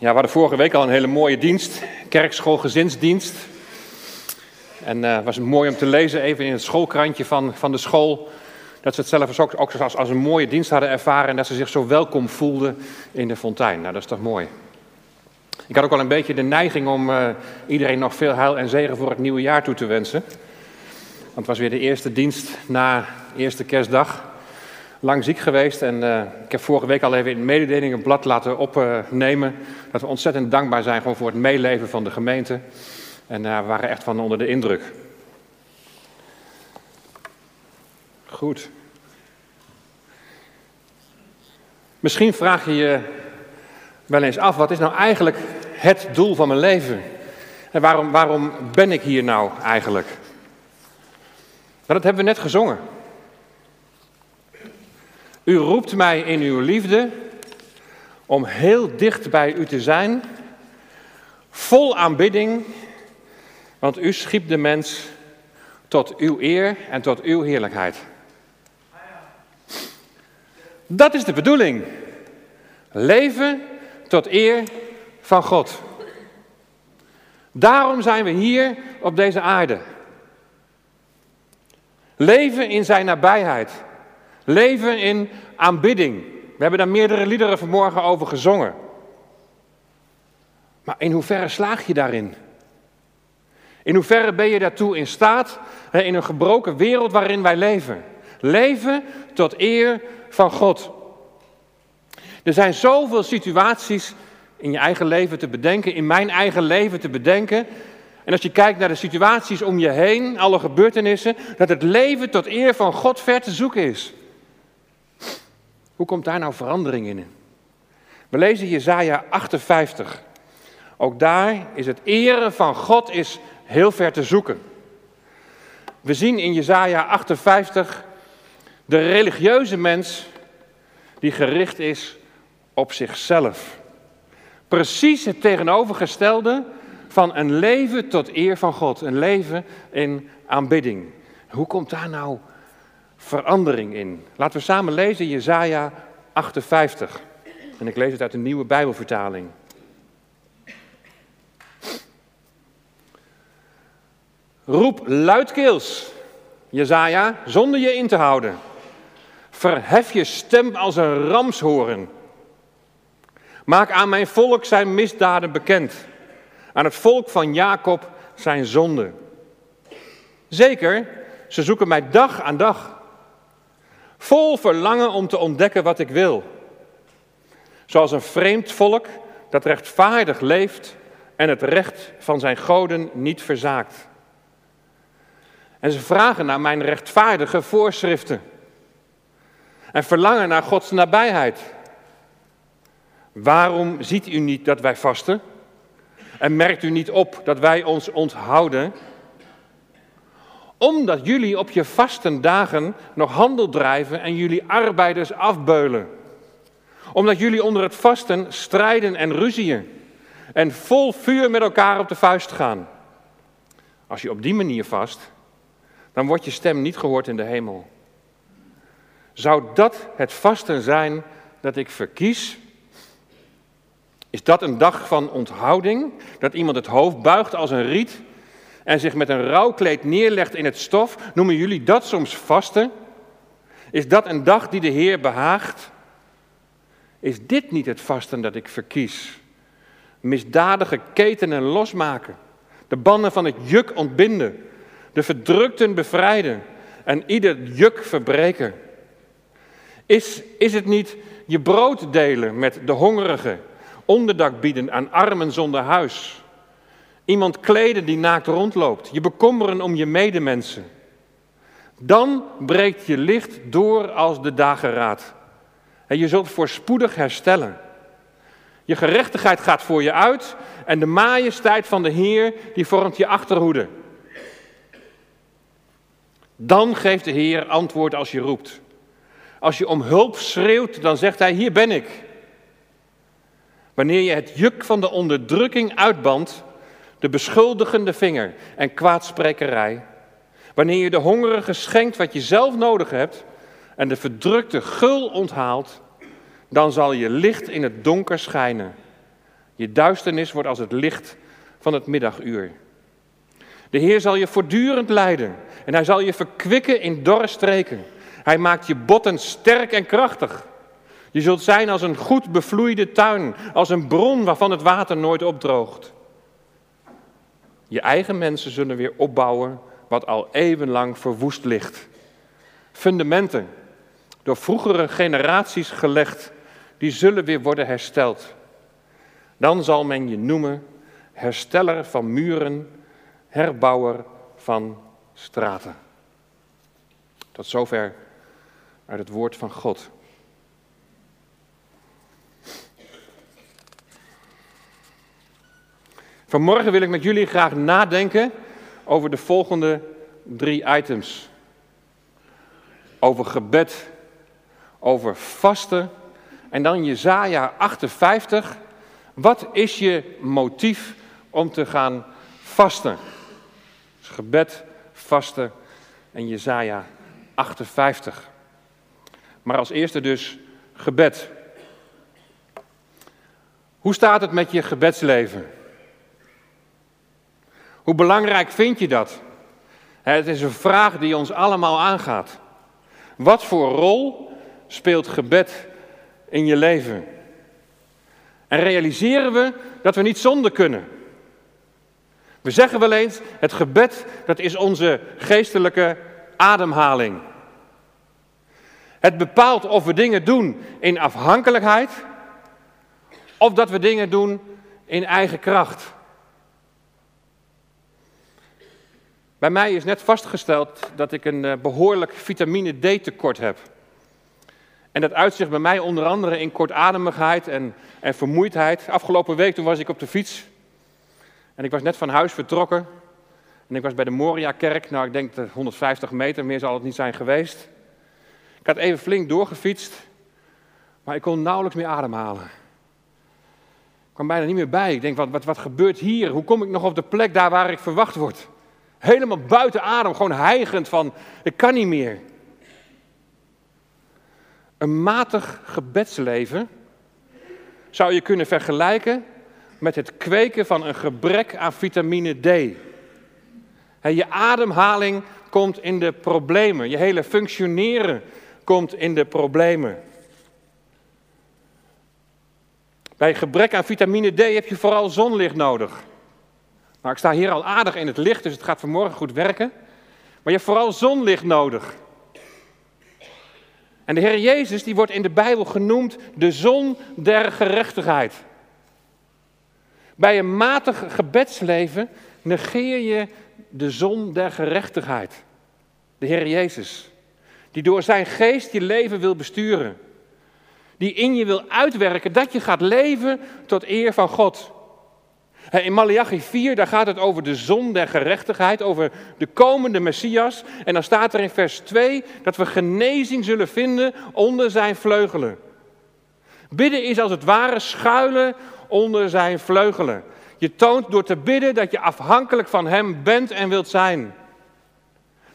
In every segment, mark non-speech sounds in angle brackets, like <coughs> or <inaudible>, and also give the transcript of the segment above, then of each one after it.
Ja, we hadden vorige week al een hele mooie dienst, kerkschool gezinsdienst. En het was mooi om te lezen, even in het schoolkrantje van, van de school, dat ze het zelf ook, ook als, als een mooie dienst hadden ervaren en dat ze zich zo welkom voelden in de fontein. Nou, dat is toch mooi. Ik had ook al een beetje de neiging om uh, iedereen nog veel heil en zegen voor het nieuwe jaar toe te wensen. Want het was weer de eerste dienst na eerste kerstdag lang ziek geweest. En uh, ik heb vorige week al even in het mededelingenblad laten opnemen. dat we ontzettend dankbaar zijn gewoon voor het meeleven van de gemeente. En uh, we waren echt van onder de indruk. Goed. Misschien vraag je je wel eens af, wat is nou eigenlijk het doel van mijn leven? En waarom, waarom ben ik hier nou eigenlijk? Nou, dat hebben we net gezongen. U roept mij in uw liefde om heel dicht bij u te zijn, vol aanbidding, want u schiep de mens tot uw eer en tot uw heerlijkheid. Dat is de bedoeling. Leven tot eer van God. Daarom zijn we hier op deze aarde. Leven in zijn nabijheid. Leven in aanbidding. We hebben daar meerdere liederen vanmorgen over gezongen. Maar in hoeverre slaag je daarin? In hoeverre ben je daartoe in staat in een gebroken wereld waarin wij leven? Leven tot eer van God. Er zijn zoveel situaties in je eigen leven te bedenken, in mijn eigen leven te bedenken. En als je kijkt naar de situaties om je heen, alle gebeurtenissen, dat het leven tot eer van God ver te zoeken is. Hoe komt daar nou verandering in? We lezen Jezaja 58. Ook daar is het eren van God is heel ver te zoeken. We zien in Jezaja 58 de religieuze mens die gericht is op zichzelf. Precies het tegenovergestelde van een leven tot eer van God, een leven in aanbidding. Hoe komt daar nou verandering in. Laten we samen lezen Jesaja 58. En ik lees het uit de nieuwe Bijbelvertaling. Roep luidkeels, Jezaja, zonder je in te houden. Verhef je stem als een ramshoren. Maak aan mijn volk zijn misdaden bekend. Aan het volk van Jacob zijn zonden. Zeker, ze zoeken mij dag aan dag. Vol verlangen om te ontdekken wat ik wil. Zoals een vreemd volk dat rechtvaardig leeft en het recht van zijn goden niet verzaakt. En ze vragen naar mijn rechtvaardige voorschriften. En verlangen naar Gods nabijheid. Waarom ziet u niet dat wij vasten? En merkt u niet op dat wij ons onthouden? Omdat jullie op je vastendagen nog handel drijven en jullie arbeiders afbeulen. Omdat jullie onder het vasten strijden en ruzieën. En vol vuur met elkaar op de vuist gaan. Als je op die manier vast, dan wordt je stem niet gehoord in de hemel. Zou dat het vasten zijn dat ik verkies? Is dat een dag van onthouding? Dat iemand het hoofd buigt als een riet en zich met een rouwkleed neerlegt in het stof, noemen jullie dat soms vasten? Is dat een dag die de Heer behaagt? Is dit niet het vasten dat ik verkies? Misdadige ketenen losmaken, de bannen van het juk ontbinden, de verdrukten bevrijden en ieder juk verbreken. Is, is het niet je brood delen met de hongerigen, onderdak bieden aan armen zonder huis? Iemand kleden die naakt rondloopt. Je bekommeren om je medemensen. Dan breekt je licht door als de dageraad. En je zult voorspoedig herstellen. Je gerechtigheid gaat voor je uit en de majesteit van de Heer die vormt je achterhoede. Dan geeft de Heer antwoord als je roept. Als je om hulp schreeuwt, dan zegt Hij, hier ben ik. Wanneer je het juk van de onderdrukking uitbandt, de beschuldigende vinger en kwaadsprekerij. Wanneer je de hongerige schenkt wat je zelf nodig hebt en de verdrukte gul onthaalt, dan zal je licht in het donker schijnen. Je duisternis wordt als het licht van het middaguur. De Heer zal je voortdurend leiden en hij zal je verkwikken in dorre streken. Hij maakt je botten sterk en krachtig. Je zult zijn als een goed bevloeide tuin, als een bron waarvan het water nooit opdroogt. Je eigen mensen zullen weer opbouwen wat al eeuwenlang verwoest ligt. Fundamenten, door vroegere generaties gelegd, die zullen weer worden hersteld. Dan zal men je noemen hersteller van muren, herbouwer van straten. Tot zover uit het woord van God. Vanmorgen wil ik met jullie graag nadenken over de volgende drie items. Over gebed, over vasten en dan Jezaja 58. Wat is je motief om te gaan vasten? Dus gebed, vasten en Jezaja 58. Maar als eerste dus gebed. Hoe staat het met je gebedsleven? Hoe belangrijk vind je dat? Het is een vraag die ons allemaal aangaat. Wat voor rol speelt gebed in je leven? En realiseren we dat we niet zonder kunnen? We zeggen wel eens, het gebed dat is onze geestelijke ademhaling. Het bepaalt of we dingen doen in afhankelijkheid of dat we dingen doen in eigen kracht. Bij mij is net vastgesteld dat ik een eh, behoorlijk vitamine D tekort heb. En dat uitzicht bij mij onder andere in kortademigheid en, en vermoeidheid. Afgelopen week toen was ik op de fiets en ik was net van huis vertrokken. En ik was bij de Moria-kerk, nou ik denk 150 meter, meer zal het niet zijn geweest. Ik had even flink doorgefietst, maar ik kon nauwelijks meer ademhalen. Ik kwam bijna niet meer bij. Ik denk, wat, wat, wat gebeurt hier? Hoe kom ik nog op de plek daar waar ik verwacht word? Helemaal buiten adem, gewoon hijgend van, ik kan niet meer. Een matig gebedsleven zou je kunnen vergelijken met het kweken van een gebrek aan vitamine D. Je ademhaling komt in de problemen, je hele functioneren komt in de problemen. Bij gebrek aan vitamine D heb je vooral zonlicht nodig. Nou, ik sta hier al aardig in het licht, dus het gaat vanmorgen goed werken. Maar je hebt vooral zonlicht nodig. En de Heer Jezus die wordt in de Bijbel genoemd de zon der gerechtigheid. Bij een matig gebedsleven negeer je de zon der gerechtigheid. De Heer Jezus. Die door zijn geest je leven wil besturen. Die in je wil uitwerken dat je gaat leven tot eer van God. In Malachi 4, daar gaat het over de zon der gerechtigheid, over de komende Messias. En dan staat er in vers 2 dat we genezing zullen vinden onder zijn vleugelen. Bidden is als het ware schuilen onder zijn vleugelen. Je toont door te bidden dat je afhankelijk van hem bent en wilt zijn.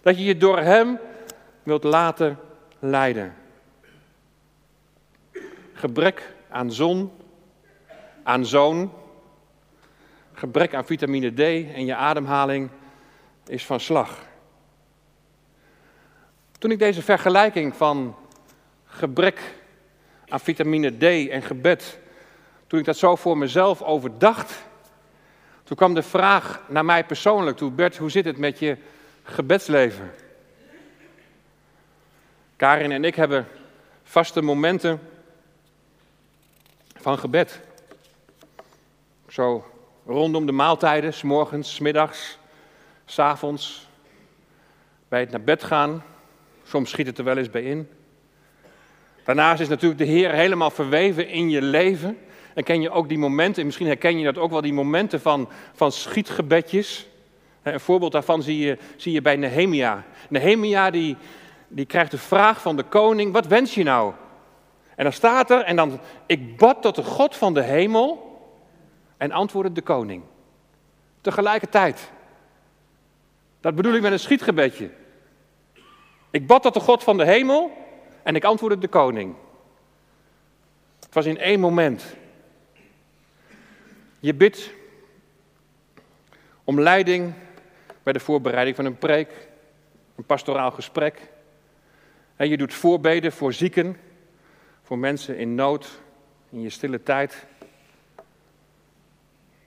Dat je je door hem wilt laten leiden. Gebrek aan zon, aan zoon, gebrek aan vitamine D en je ademhaling is van slag. Toen ik deze vergelijking van gebrek aan vitamine D en gebed, toen ik dat zo voor mezelf overdacht, toen kwam de vraag naar mij persoonlijk toe, Bert, hoe zit het met je gebedsleven? Karin en ik hebben vaste momenten van gebed. Zo rondom de maaltijden, s morgens, s middags, s avonds, bij het naar bed gaan. Soms schiet het er wel eens bij in. Daarnaast is natuurlijk de Heer helemaal verweven in je leven. En ken je ook die momenten, misschien herken je dat ook wel, die momenten van, van schietgebedjes. Een voorbeeld daarvan zie je, zie je bij Nehemia. Nehemia die, die krijgt de vraag van de koning, wat wens je nou? En dan staat er, en dan, ik bad tot de God van de hemel en antwoordde de koning. Tegelijkertijd. Dat bedoel ik met een schietgebedje. Ik bad tot de God van de hemel en ik antwoordde de koning. Het was in één moment. Je bidt om leiding bij de voorbereiding van een preek, een pastoraal gesprek. En je doet voorbeden voor zieken, voor mensen in nood, in je stille tijd.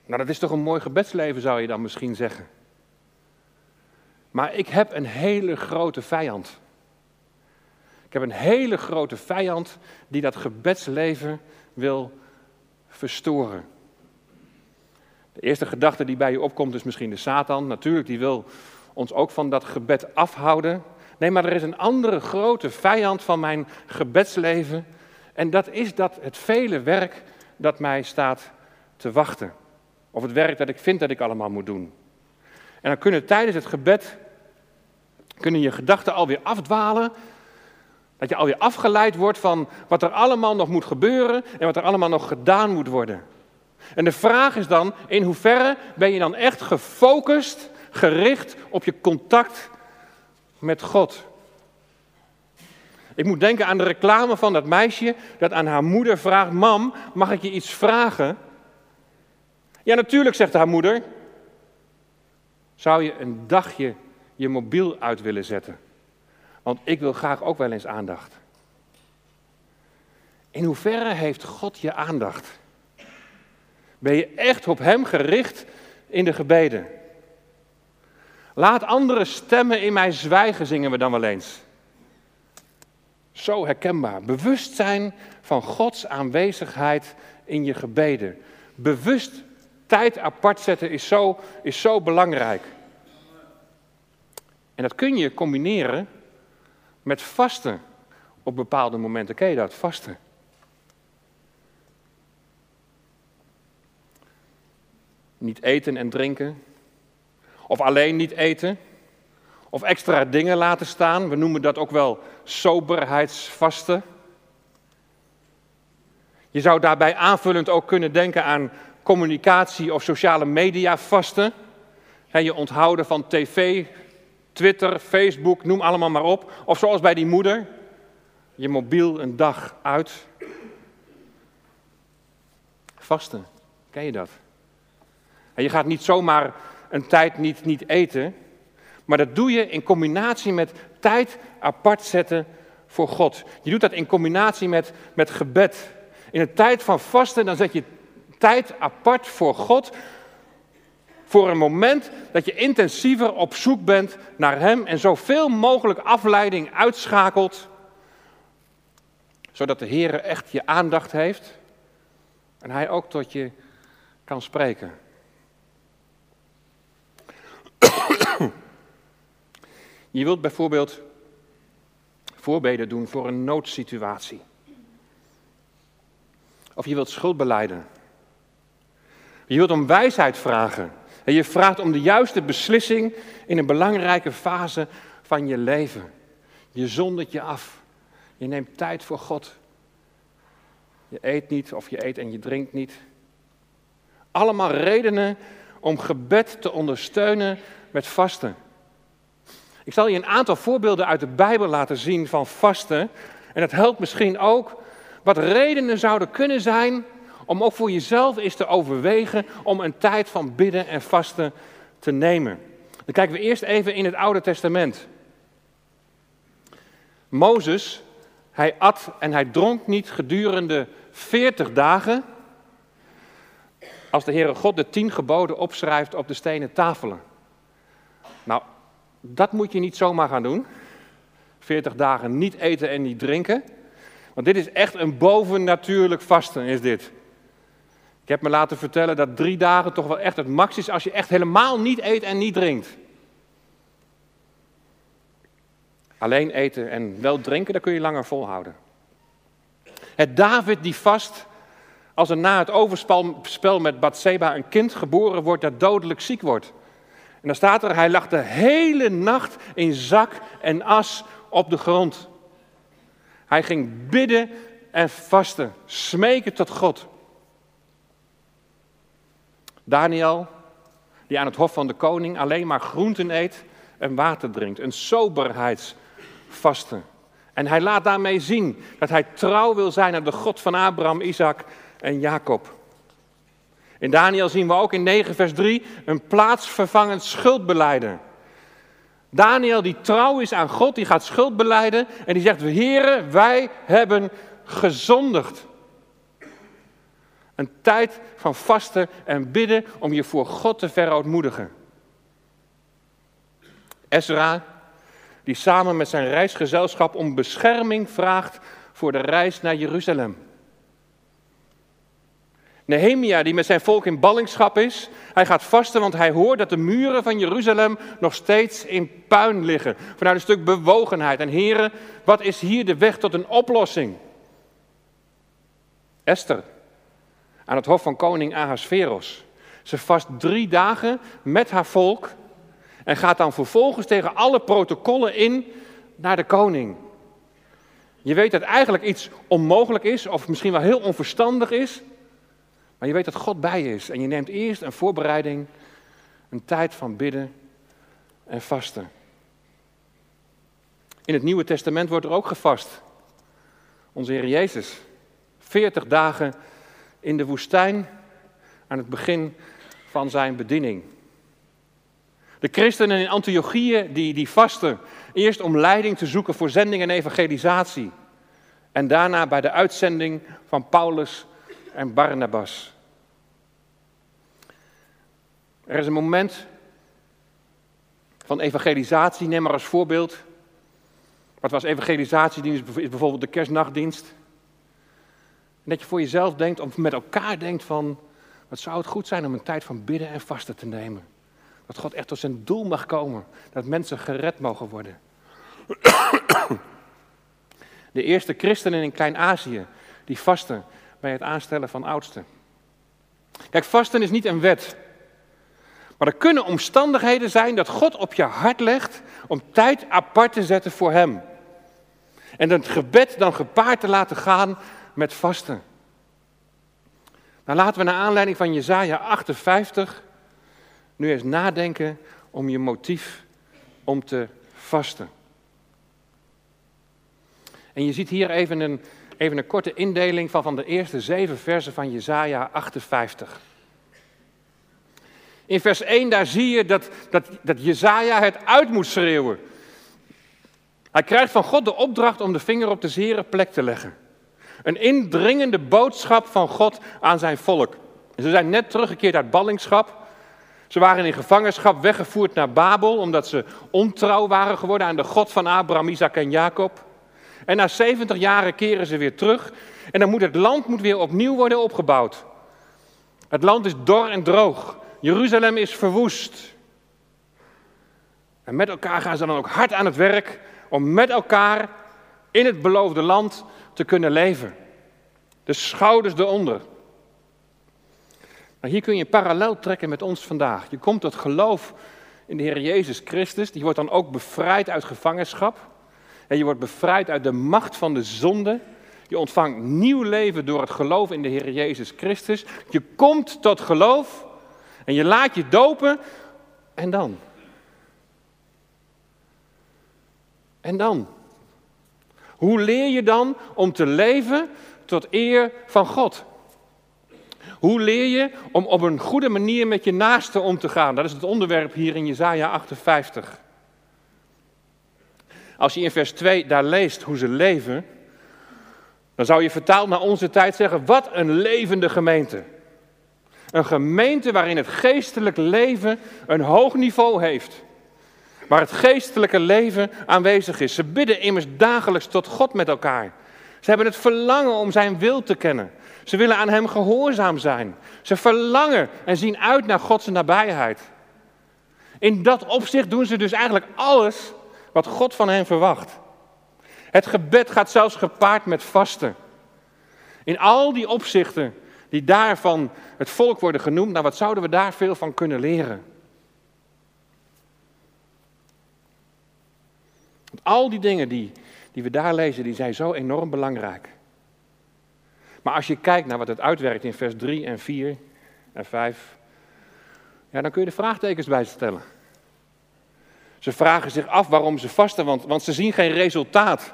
Nou, dat is toch een mooi gebedsleven, zou je dan misschien zeggen. Maar ik heb een hele grote vijand. Ik heb een hele grote vijand die dat gebedsleven wil verstoren. De eerste gedachte die bij je opkomt is misschien de Satan. Natuurlijk, die wil ons ook van dat gebed afhouden. Nee, maar er is een andere grote vijand van mijn gebedsleven. En dat is dat het vele werk dat mij staat te wachten. Of het werk dat ik vind dat ik allemaal moet doen. En dan kunnen tijdens het gebed, kunnen je gedachten alweer afdwalen. Dat je alweer afgeleid wordt van wat er allemaal nog moet gebeuren en wat er allemaal nog gedaan moet worden. En de vraag is dan, in hoeverre ben je dan echt gefocust, gericht op je contact met God? Ik moet denken aan de reclame van dat meisje dat aan haar moeder vraagt: Mam, mag ik je iets vragen? Ja, natuurlijk, zegt haar moeder. Zou je een dagje je mobiel uit willen zetten? Want ik wil graag ook wel eens aandacht. In hoeverre heeft God je aandacht? Ben je echt op Hem gericht in de gebeden? Laat andere stemmen in mij zwijgen, zingen we dan wel eens. Zo herkenbaar. Bewustzijn van Gods aanwezigheid in je gebeden. Bewust tijd apart zetten is zo, is zo belangrijk. En dat kun je combineren met vasten op bepaalde momenten. Ken je dat? Vasten. Niet eten en drinken. Of alleen niet eten. Of extra dingen laten staan. We noemen dat ook wel soberheidsvasten. Je zou daarbij aanvullend ook kunnen denken aan communicatie of sociale media vasten. En je onthouden van tv, Twitter, Facebook, noem allemaal maar op. Of zoals bij die moeder, je mobiel een dag uit. Vasten, ken je dat? En je gaat niet zomaar een tijd niet, niet eten, maar dat doe je in combinatie met tijd apart zetten voor God. Je doet dat in combinatie met, met gebed. In een tijd van vasten, dan zet je tijd apart voor God. Voor een moment dat je intensiever op zoek bent naar Hem en zoveel mogelijk afleiding uitschakelt. Zodat de Heer echt je aandacht heeft en Hij ook tot je kan spreken. <coughs> Je wilt bijvoorbeeld voorbeden doen voor een noodsituatie. Of je wilt schuld beleiden. Je wilt om wijsheid vragen. En je vraagt om de juiste beslissing in een belangrijke fase van je leven. Je zondert je af. Je neemt tijd voor God. Je eet niet of je eet en je drinkt niet. Allemaal redenen om gebed te ondersteunen met vasten. Ik zal je een aantal voorbeelden uit de Bijbel laten zien van vasten. En dat helpt misschien ook wat redenen zouden kunnen zijn om ook voor jezelf eens te overwegen om een tijd van bidden en vasten te nemen. Dan kijken we eerst even in het Oude Testament. Mozes, hij at en hij dronk niet gedurende 40 dagen. Als de Heere God de tien geboden opschrijft op de stenen tafelen. Nou, dat moet je niet zomaar gaan doen. 40 dagen niet eten en niet drinken. Want dit is echt een bovennatuurlijk vasten, is dit. Ik heb me laten vertellen dat drie dagen toch wel echt het max is als je echt helemaal niet eet en niet drinkt. Alleen eten en wel drinken, dat kun je langer volhouden. Het David die vast als er na het overspel met Bathseba een kind geboren wordt dat dodelijk ziek wordt. En dan staat er, hij lag de hele nacht in zak en as op de grond. Hij ging bidden en vasten, smeken tot God. Daniel, die aan het hof van de koning alleen maar groenten eet en water drinkt. Een soberheidsvasten. En hij laat daarmee zien dat hij trouw wil zijn aan de God van Abraham, Isaac en Jacob. In Daniel zien we ook in 9 vers 3 een plaatsvervangend schuldbeleiden. Daniel die trouw is aan God, die gaat schuld beleiden en die zegt, heren, wij hebben gezondigd. Een tijd van vasten en bidden om je voor God te verootmoedigen. Ezra, die samen met zijn reisgezelschap om bescherming vraagt voor de reis naar Jeruzalem. Nehemia, die met zijn volk in ballingschap is, hij gaat vasten, want hij hoort dat de muren van Jeruzalem nog steeds in puin liggen. Vanuit een stuk bewogenheid. En heren, wat is hier de weg tot een oplossing? Esther, aan het hof van koning Ahasveros. Ze vast drie dagen met haar volk en gaat dan vervolgens tegen alle protocollen in naar de koning. Je weet dat eigenlijk iets onmogelijk is, of misschien wel heel onverstandig is, maar je weet dat God bij is. En je neemt eerst een voorbereiding, een tijd van bidden en vasten. In het Nieuwe Testament wordt er ook gevast. Onze Heer Jezus, 40 dagen in de woestijn aan het begin van zijn bediening. De christenen in Antiochieën die, die vasten eerst om leiding te zoeken voor zending en evangelisatie. En daarna bij de uitzending van Paulus en Barnabas. Er is een moment van evangelisatie, neem maar als voorbeeld. Wat was evangelisatiedienst? Is bijvoorbeeld de kerstnachtdienst. Dat je voor jezelf denkt, of met elkaar denkt van, wat zou het goed zijn om een tijd van bidden en vasten te nemen. Dat God echt tot zijn doel mag komen, dat mensen gered mogen worden. <coughs> De eerste christenen in Klein-Azië, die vasten bij het aanstellen van oudsten. Kijk, vasten is niet een wet. Maar er kunnen omstandigheden zijn dat God op je hart legt om tijd apart te zetten voor Hem. En het gebed dan gepaard te laten gaan met vasten. Nou laten we naar aanleiding van Jezaja 58 nu eens nadenken om je motief om te vasten. En je ziet hier even een, even een korte indeling van, van de eerste zeven versen van Jezaja 58. In vers 1 daar zie je dat, dat, dat Jezaja het uit moet schreeuwen. Hij krijgt van God de opdracht om de vinger op de zere plek te leggen. Een indringende boodschap van God aan zijn volk. ze zijn net teruggekeerd uit ballingschap. Ze waren in gevangenschap weggevoerd naar Babel omdat ze ontrouw waren geworden aan de God van Abraham, Isaac en Jacob. En na 70 jaren keren ze weer terug en dan moet het land moet weer opnieuw worden opgebouwd. Het land is dor en droog. Jeruzalem is verwoest. En met elkaar gaan ze dan ook hard aan het werk om met elkaar in het beloofde land te kunnen leven. De schouders eronder. Nou, hier kun je een parallel trekken met ons vandaag. Je komt tot geloof in de Heer Jezus Christus. Die wordt dan ook bevrijd uit gevangenschap. En je wordt bevrijd uit de macht van de zonde. Je ontvangt nieuw leven door het geloof in de Heer Jezus Christus. Je komt tot geloof en je laat je dopen. En dan? En dan? Hoe leer je dan om te leven tot eer van God? Hoe leer je om op een goede manier met je naaste om te gaan? Dat is het onderwerp hier in Jesaja 58. Als je in vers 2 daar leest hoe ze leven, dan zou je vertaald naar onze tijd zeggen: wat een levende gemeente. Een gemeente waarin het geestelijk leven een hoog niveau heeft. Waar het geestelijke leven aanwezig is. Ze bidden immers dagelijks tot God met elkaar. Ze hebben het verlangen om zijn wil te kennen. Ze willen aan hem gehoorzaam zijn. Ze verlangen en zien uit naar Gods nabijheid. In dat opzicht doen ze dus eigenlijk alles wat God van hen verwacht. Het gebed gaat zelfs gepaard met vasten. In al die opzichten die daarvan het volk worden genoemd, nou wat zouden we daar veel van kunnen leren? Al die dingen die, die we daar lezen, die zijn zo enorm belangrijk. Maar als je kijkt naar wat het uitwerkt in vers 3 en 4 en 5, ja, dan kun je de vraagtekens bij stellen. Ze vragen zich af waarom ze vasten, want, want ze zien geen resultaat.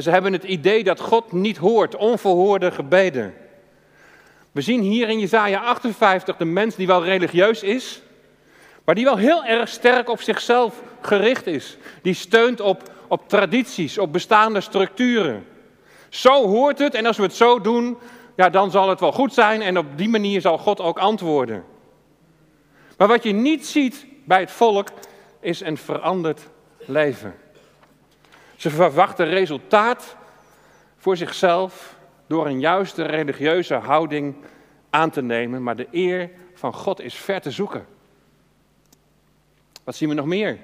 ze hebben het idee dat God niet hoort, onverhoorde gebeden. We zien hier in Jesaja 58 de mens die wel religieus is, maar die wel heel erg sterk op zichzelf gericht is. Die steunt op, op tradities, op bestaande structuren. Zo hoort het en als we het zo doen, ja, dan zal het wel goed zijn en op die manier zal God ook antwoorden. Maar wat je niet ziet bij het volk is een veranderd leven. Ze verwachten resultaat voor zichzelf door een juiste religieuze houding aan te nemen, maar de eer van God is ver te zoeken. Wat zien we nog meer?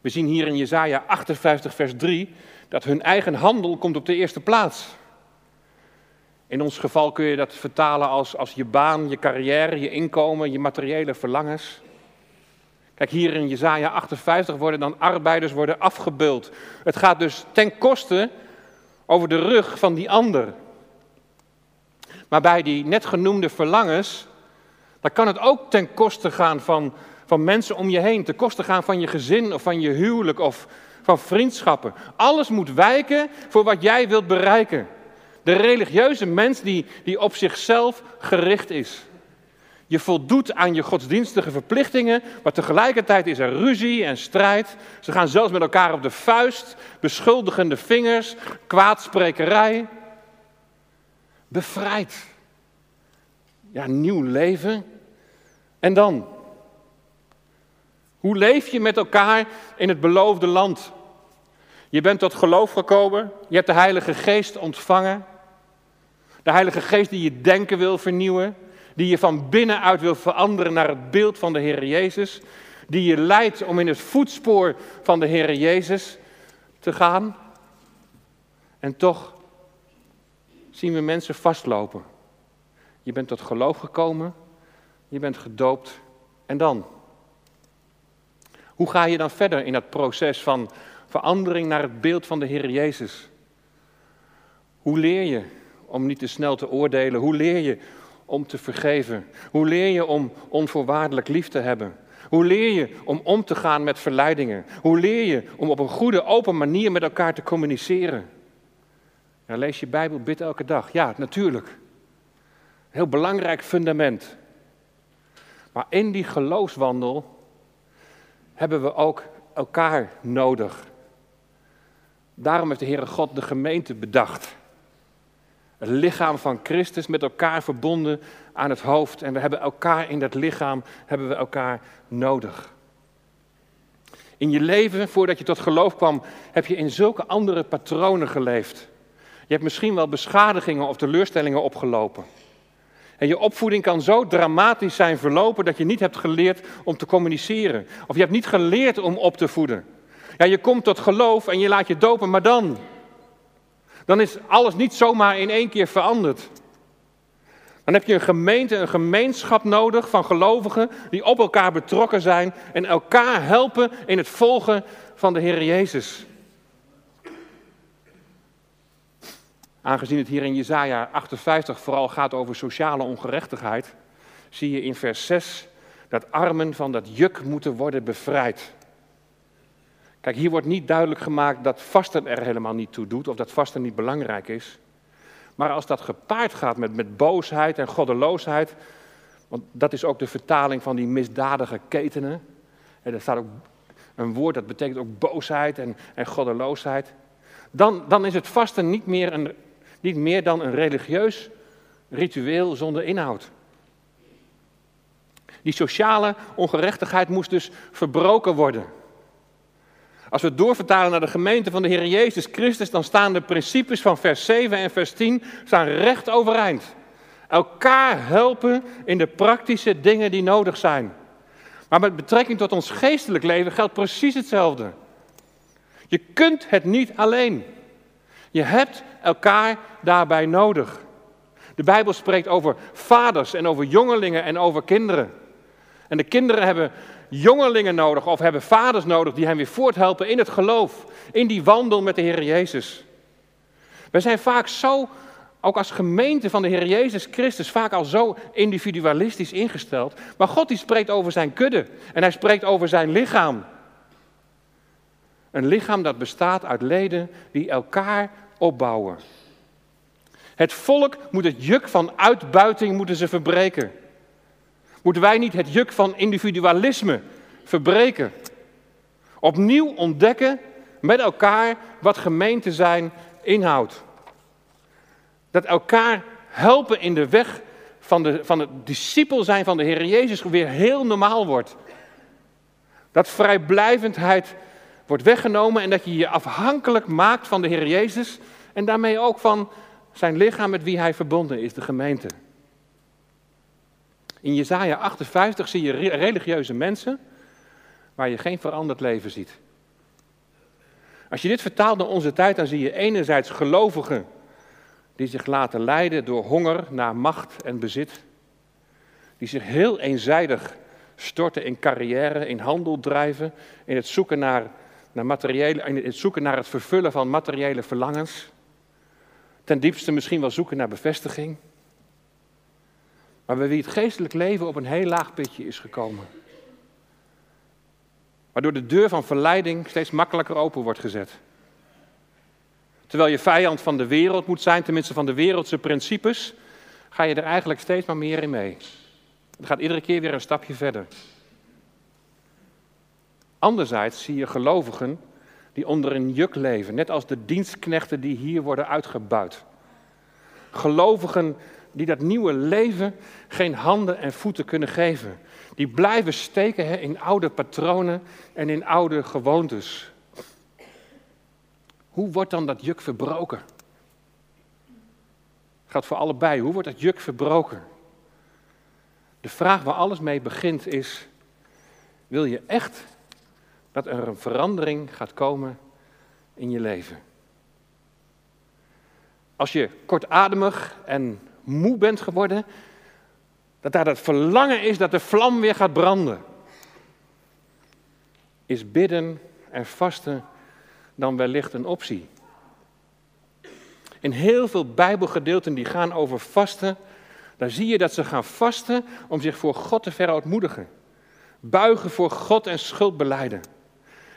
We zien hier in Jesaja 58 vers 3 dat hun eigen handel komt op de eerste plaats. In ons geval kun je dat vertalen als, als je baan, je carrière, je inkomen, je materiële verlangens. Kijk, hier in Jezaja 58 worden dan arbeiders worden afgebeuld. Het gaat dus ten koste over de rug van die ander. Maar bij die net genoemde verlangens, dan kan het ook ten koste gaan van, van mensen om je heen. Ten koste gaan van je gezin of van je huwelijk of van vriendschappen. Alles moet wijken voor wat jij wilt bereiken. De religieuze mens die, die op zichzelf gericht is. Je voldoet aan je godsdienstige verplichtingen, maar tegelijkertijd is er ruzie en strijd. Ze gaan zelfs met elkaar op de vuist, beschuldigende vingers, kwaadsprekerij. Bevrijd. Ja, nieuw leven. En dan? Hoe leef je met elkaar in het beloofde land? Je bent tot geloof gekomen, je hebt de Heilige Geest ontvangen. De Heilige Geest die je denken wil vernieuwen, die je van binnenuit wil veranderen naar het beeld van de Heer Jezus, die je leidt om in het voetspoor van de Heer Jezus te gaan. En toch zien we mensen vastlopen. Je bent tot geloof gekomen, je bent gedoopt en dan? Hoe ga je dan verder in dat proces van verandering naar het beeld van de Heer Jezus? Hoe leer je om niet te snel te oordelen? Hoe leer je om te vergeven? Hoe leer je om onvoorwaardelijk lief te hebben? Hoe leer je om om te gaan met verleidingen? Hoe leer je om op een goede, open manier met elkaar te communiceren? Ja, lees je Bijbel, bid elke dag. Ja, natuurlijk. Heel belangrijk fundament. Maar in die geloofswandel hebben we ook elkaar nodig. Daarom heeft de Heere God de gemeente bedacht. Het lichaam van Christus met elkaar verbonden aan het hoofd. En we hebben elkaar in dat lichaam, hebben we elkaar nodig. In je leven, voordat je tot geloof kwam, heb je in zulke andere patronen geleefd. Je hebt misschien wel beschadigingen of teleurstellingen opgelopen. En je opvoeding kan zo dramatisch zijn verlopen dat je niet hebt geleerd om te communiceren. Of je hebt niet geleerd om op te voeden. Ja, je komt tot geloof en je laat je dopen, maar dan? Dan is alles niet zomaar in één keer veranderd. Dan heb je een gemeente, een gemeenschap nodig van gelovigen die op elkaar betrokken zijn en elkaar helpen in het volgen van de Heer Jezus. Aangezien het hier in Jesaja 58 vooral gaat over sociale ongerechtigheid, zie je in vers 6 dat armen van dat juk moeten worden bevrijd. Kijk, hier wordt niet duidelijk gemaakt dat vasten er helemaal niet toe doet of dat vasten niet belangrijk is. Maar als dat gepaard gaat met, met boosheid en goddeloosheid, want dat is ook de vertaling van die misdadige ketenen. En er staat ook een woord dat betekent ook boosheid en, en goddeloosheid. Dan, dan is het vasten niet meer, een, niet meer dan een religieus ritueel zonder inhoud. Die sociale ongerechtigheid moest dus verbroken worden. Als we doorvertalen naar de gemeente van de Heer Jezus Christus, dan staan de principes van vers 7 en vers 10 staan recht overeind. Elkaar helpen in de praktische dingen die nodig zijn. Maar met betrekking tot ons geestelijk leven geldt precies hetzelfde. Je kunt het niet alleen. Je hebt elkaar daarbij nodig. De Bijbel spreekt over vaders en over jongelingen en over kinderen. En de kinderen hebben jongelingen nodig of hebben vaders nodig die hen weer voorthelpen in het geloof, in die wandel met de Heer Jezus. We zijn vaak zo, ook als gemeente van de Heer Jezus Christus, vaak al zo individualistisch ingesteld. Maar God die spreekt over zijn kudde en hij spreekt over zijn lichaam. Een lichaam dat bestaat uit leden die elkaar opbouwen. Het volk moet het juk van uitbuiting moeten ze verbreken. Moeten wij niet het juk van individualisme verbreken? Opnieuw ontdekken met elkaar wat gemeente zijn inhoudt. Dat elkaar helpen in de weg van, de, van het discipel zijn van de Heer Jezus weer heel normaal wordt. Dat vrijblijvendheid wordt weggenomen en dat je je afhankelijk maakt van de Heer Jezus en daarmee ook van zijn lichaam met wie hij verbonden is, de gemeente. In Jesaja 58 zie je religieuze mensen waar je geen veranderd leven ziet. Als je dit vertaalt naar onze tijd, dan zie je enerzijds gelovigen die zich laten leiden door honger naar macht en bezit. Die zich heel eenzijdig storten in carrière, in handel drijven, in het zoeken naar, naar, materiële, in het, zoeken naar het vervullen van materiële verlangens. Ten diepste misschien wel zoeken naar bevestiging. Maar bij wie het geestelijk leven op een heel laag pitje is gekomen. Waardoor de deur van verleiding steeds makkelijker open wordt gezet. Terwijl je vijand van de wereld moet zijn, tenminste van de wereldse principes, ga je er eigenlijk steeds maar meer in mee. Het gaat iedere keer weer een stapje verder. Anderzijds zie je gelovigen die onder een juk leven, net als de dienstknechten die hier worden uitgebuit. Gelovigen die dat nieuwe leven geen handen en voeten kunnen geven. Die blijven steken in oude patronen en in oude gewoontes. Hoe wordt dan dat juk verbroken? Gaat voor allebei. Hoe wordt dat juk verbroken? De vraag waar alles mee begint is: wil je echt dat er een verandering gaat komen in je leven? Als je kortademig en moe bent geworden, dat daar dat verlangen is dat de vlam weer gaat branden. Is bidden en vasten dan wellicht een optie? In heel veel Bijbelgedeelten die gaan over vasten, daar zie je dat ze gaan vasten om zich voor God te verootmoedigen. Buigen voor God en schuld beleiden.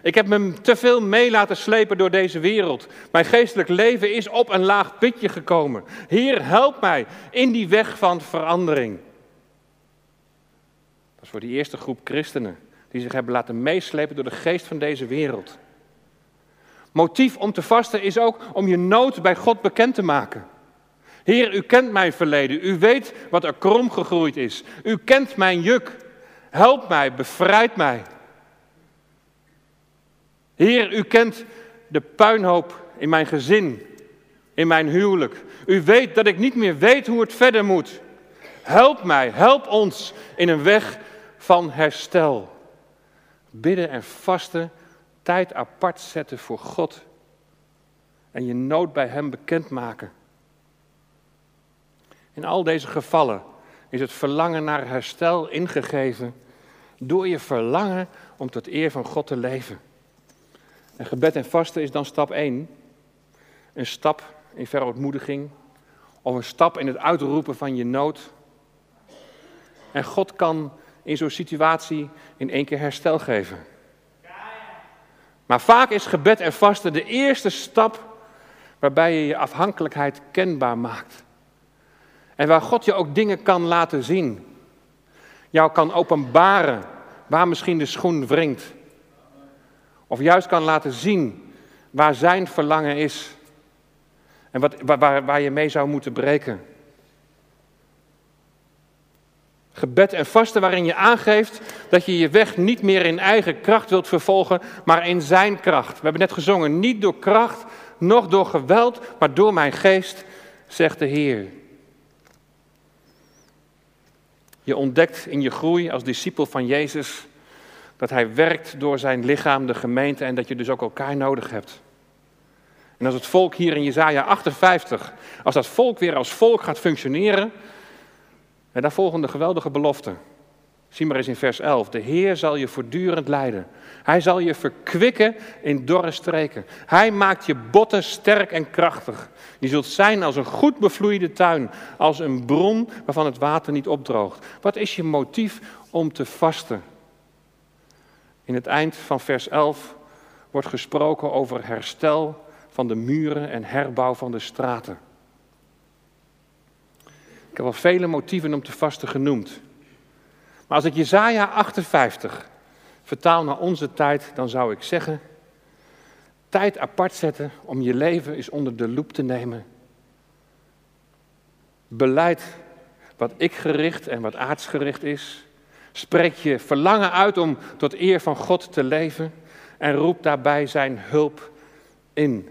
Ik heb me te veel mee laten slepen door deze wereld. Mijn geestelijk leven is op een laag pitje gekomen. Heer, help mij in die weg van verandering. Dat is voor die eerste groep christenen die zich hebben laten meeslepen door de geest van deze wereld. Motief om te vasten is ook om je nood bij God bekend te maken. Heer, u kent mijn verleden. U weet wat er krom gegroeid is. U kent mijn juk. Help mij, bevrijd mij. Heer, u kent de puinhoop in mijn gezin, in mijn huwelijk. U weet dat ik niet meer weet hoe het verder moet. Help mij, help ons in een weg van herstel. Bidden en vasten, tijd apart zetten voor God. En je nood bij Hem bekendmaken. In al deze gevallen is het verlangen naar herstel ingegeven door je verlangen om tot eer van God te leven. En gebed en vasten is dan stap 1. Een stap in verootmoediging of een stap in het uitroepen van je nood. En God kan in zo'n situatie in één keer herstel geven. Maar vaak is gebed en vasten de eerste stap waarbij je je afhankelijkheid kenbaar maakt. En waar God je ook dingen kan laten zien. Jou kan openbaren waar misschien de schoen wringt. Of juist kan laten zien waar zijn verlangen is. En wat, waar, waar je mee zou moeten breken. Gebed en vasten waarin je aangeeft dat je je weg niet meer in eigen kracht wilt vervolgen, maar in zijn kracht. We hebben net gezongen, niet door kracht, noch door geweld, maar door mijn geest, zegt de Heer. Je ontdekt in je groei als discipel van Jezus dat Hij werkt door zijn lichaam, de gemeente, en dat je dus ook elkaar nodig hebt. En als het volk hier in Jezaja 58, als dat volk weer als volk gaat functioneren, en daar volgen de geweldige beloften. Zie maar eens in vers 11. De Heer zal je voortdurend leiden. Hij zal je verkwikken in dorre streken. Hij maakt je botten sterk en krachtig. Je zult zijn als een goed bevloeide tuin, als een bron waarvan het water niet opdroogt. Wat is je motief om te vasten? In het eind van vers 11 wordt gesproken over herstel van de muren en herbouw van de straten. Ik heb al vele motieven om te vasten genoemd. Maar als ik Jezaja 58 vertaal naar onze tijd, dan zou ik zeggen: tijd apart zetten om je leven eens onder de loep te nemen. Beleid wat ik gericht en wat aardsgericht is. Spreek je verlangen uit om tot eer van God te leven en roep daarbij zijn hulp in.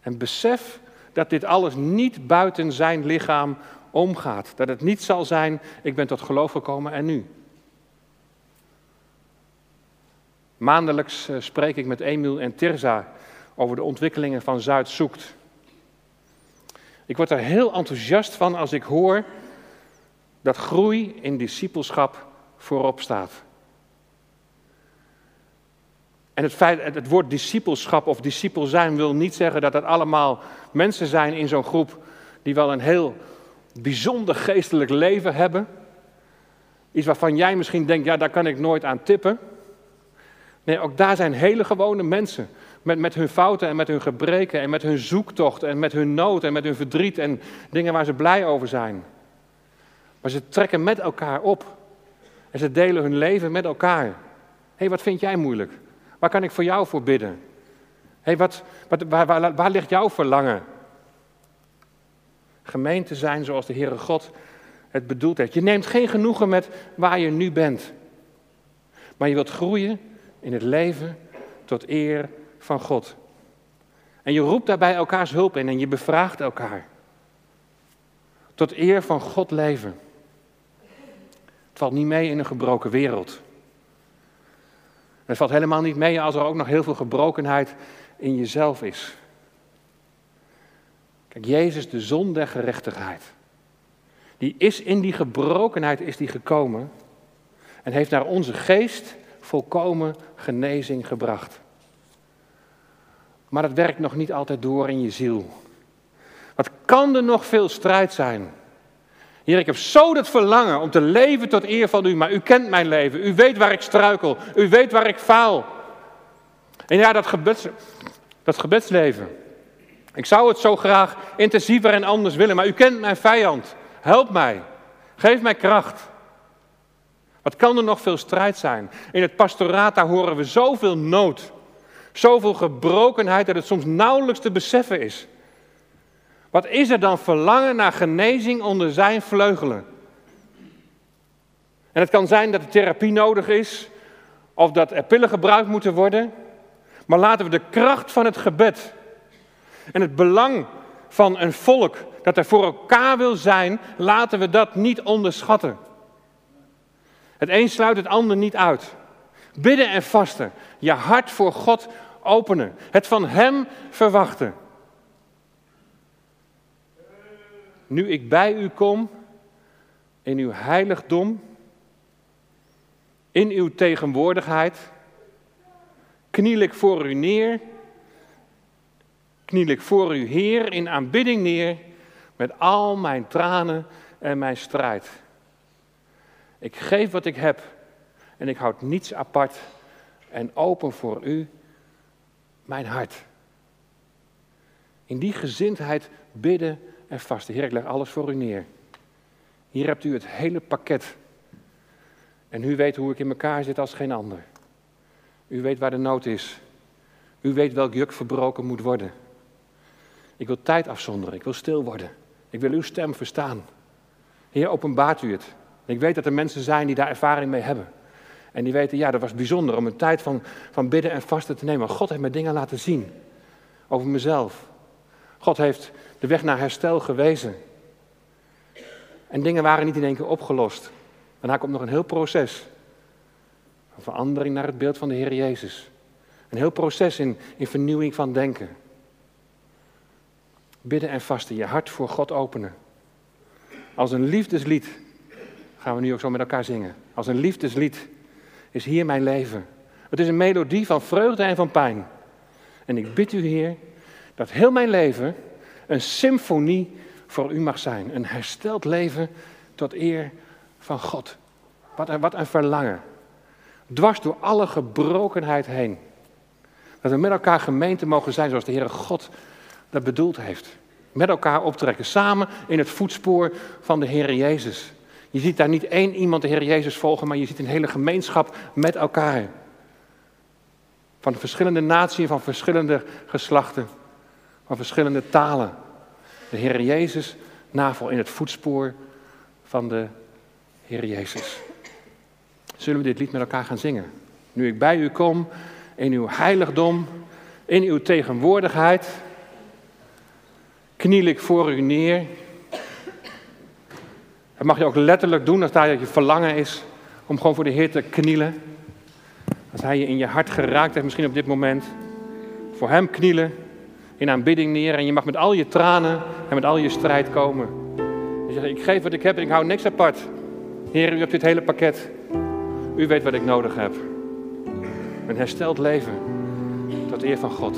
En besef dat dit alles niet buiten zijn lichaam omgaat. Dat het niet zal zijn, ik ben tot geloof gekomen en nu. Maandelijks eh, spreek ik met Emiel en Tirza over de ontwikkelingen van Zuid Zoekt. Ik word er heel enthousiast van als ik hoor dat groei in discipelschap voorop staat. En het, feit, het woord discipelschap of discipel zijn wil niet zeggen dat het allemaal mensen zijn in zo'n groep die wel een heel bijzonder geestelijk leven hebben. Iets waarvan jij misschien denkt, ja, daar kan ik nooit aan tippen. Nee, ook daar zijn hele gewone mensen. Met, met hun fouten en met hun gebreken en met hun zoektocht en met hun nood en met hun verdriet en dingen waar ze blij over zijn. Maar ze trekken met elkaar op. En ze delen hun leven met elkaar. Hé, hey, wat vind jij moeilijk? Waar kan ik voor jou voor bidden? Hey, wat, wat, waar, waar, waar ligt jouw verlangen? Gemeente zijn zoals de Heere God het bedoeld heeft. Je neemt geen genoegen met waar je nu bent. Maar je wilt groeien in het leven tot eer van God. En je roept daarbij elkaars hulp in en je bevraagt elkaar. Tot eer van God leven. Het valt niet mee in een gebroken wereld. Het valt helemaal niet mee als er ook nog heel veel gebrokenheid in jezelf is. Kijk, Jezus, de zon der gerechtigheid, die is in die gebrokenheid is die gekomen en heeft naar onze geest volkomen genezing gebracht. Maar dat werkt nog niet altijd door in je ziel. Wat kan er nog veel strijd zijn? Heer, ik heb zo dat verlangen om te leven tot eer van u, maar u kent mijn leven. U weet waar ik struikel. U weet waar ik faal. En ja, dat, gebeds, dat gebedsleven. Ik zou het zo graag intensiever en anders willen, maar u kent mijn vijand. Help mij. Geef mij kracht. Wat kan er nog veel strijd zijn? In het pastoraat horen we zoveel nood. Zoveel gebrokenheid dat het soms nauwelijks te beseffen is. Wat is er dan verlangen naar genezing onder zijn vleugelen? En het kan zijn dat de therapie nodig is, of dat er pillen gebruikt moeten worden. Maar laten we de kracht van het gebed en het belang van een volk dat er voor elkaar wil zijn, laten we dat niet onderschatten. Het een sluit het ander niet uit. Bidden en vasten, je hart voor God openen, het van Hem verwachten. Nu ik bij u kom, in uw heiligdom, in uw tegenwoordigheid, kniel ik voor u neer, kniel ik voor u Heer in aanbidding neer, met al mijn tranen en mijn strijd. Ik geef wat ik heb en ik houd niets apart en open voor u mijn hart. In die gezindheid bidden en vasten. Heer, ik leg alles voor u neer. Hier hebt u het hele pakket. En u weet hoe ik in elkaar zit als geen ander. U weet waar de nood is. U weet welk juk verbroken moet worden. Ik wil tijd afzonderen. Ik wil stil worden. Ik wil uw stem verstaan. Heer, openbaart u het. Ik weet dat er mensen zijn die daar ervaring mee hebben. En die weten, ja, dat was bijzonder om een tijd van, van bidden en vasten te nemen. God heeft me dingen laten zien over mezelf. God heeft de weg naar herstel gewezen. En dingen waren niet in één keer opgelost. Daarna komt nog een heel proces. Een verandering naar het beeld van de Heer Jezus. Een heel proces in, in vernieuwing van denken. Bidden en vasten, je hart voor God openen. Als een liefdeslied gaan we nu ook zo met elkaar zingen. Als een liefdeslied is hier mijn leven. Het is een melodie van vreugde en van pijn. En ik bid u, Heer, dat heel mijn leven een symfonie voor u mag zijn. Een hersteld leven tot eer van God. Wat een, wat een verlangen. Dwars door alle gebrokenheid heen. Dat we met elkaar gemeente mogen zijn zoals de Heere God dat bedoeld heeft. Met elkaar optrekken, samen in het voetspoor van de Heer Jezus. Je ziet daar niet één iemand de Heer Jezus volgen, maar je ziet een hele gemeenschap met elkaar. Van verschillende naties, van verschillende geslachten, van verschillende talen. De Heer Jezus navel in het voetspoor van de Heer Jezus. Zullen we dit lied met elkaar gaan zingen? Nu ik bij u kom, in uw heiligdom, in uw tegenwoordigheid, kniel ik voor u neer. Dat mag je ook letterlijk doen als daar je verlangen is om gewoon voor de Heer te knielen. Als Hij je in je hart geraakt heeft, misschien op dit moment. Voor Hem knielen, in aanbidding neer. En je mag met al je tranen en met al je strijd komen. Je zegt, ik geef wat ik heb en ik hou niks apart. Heer, u hebt dit hele pakket. U weet wat ik nodig heb. Een hersteld leven tot eer van God.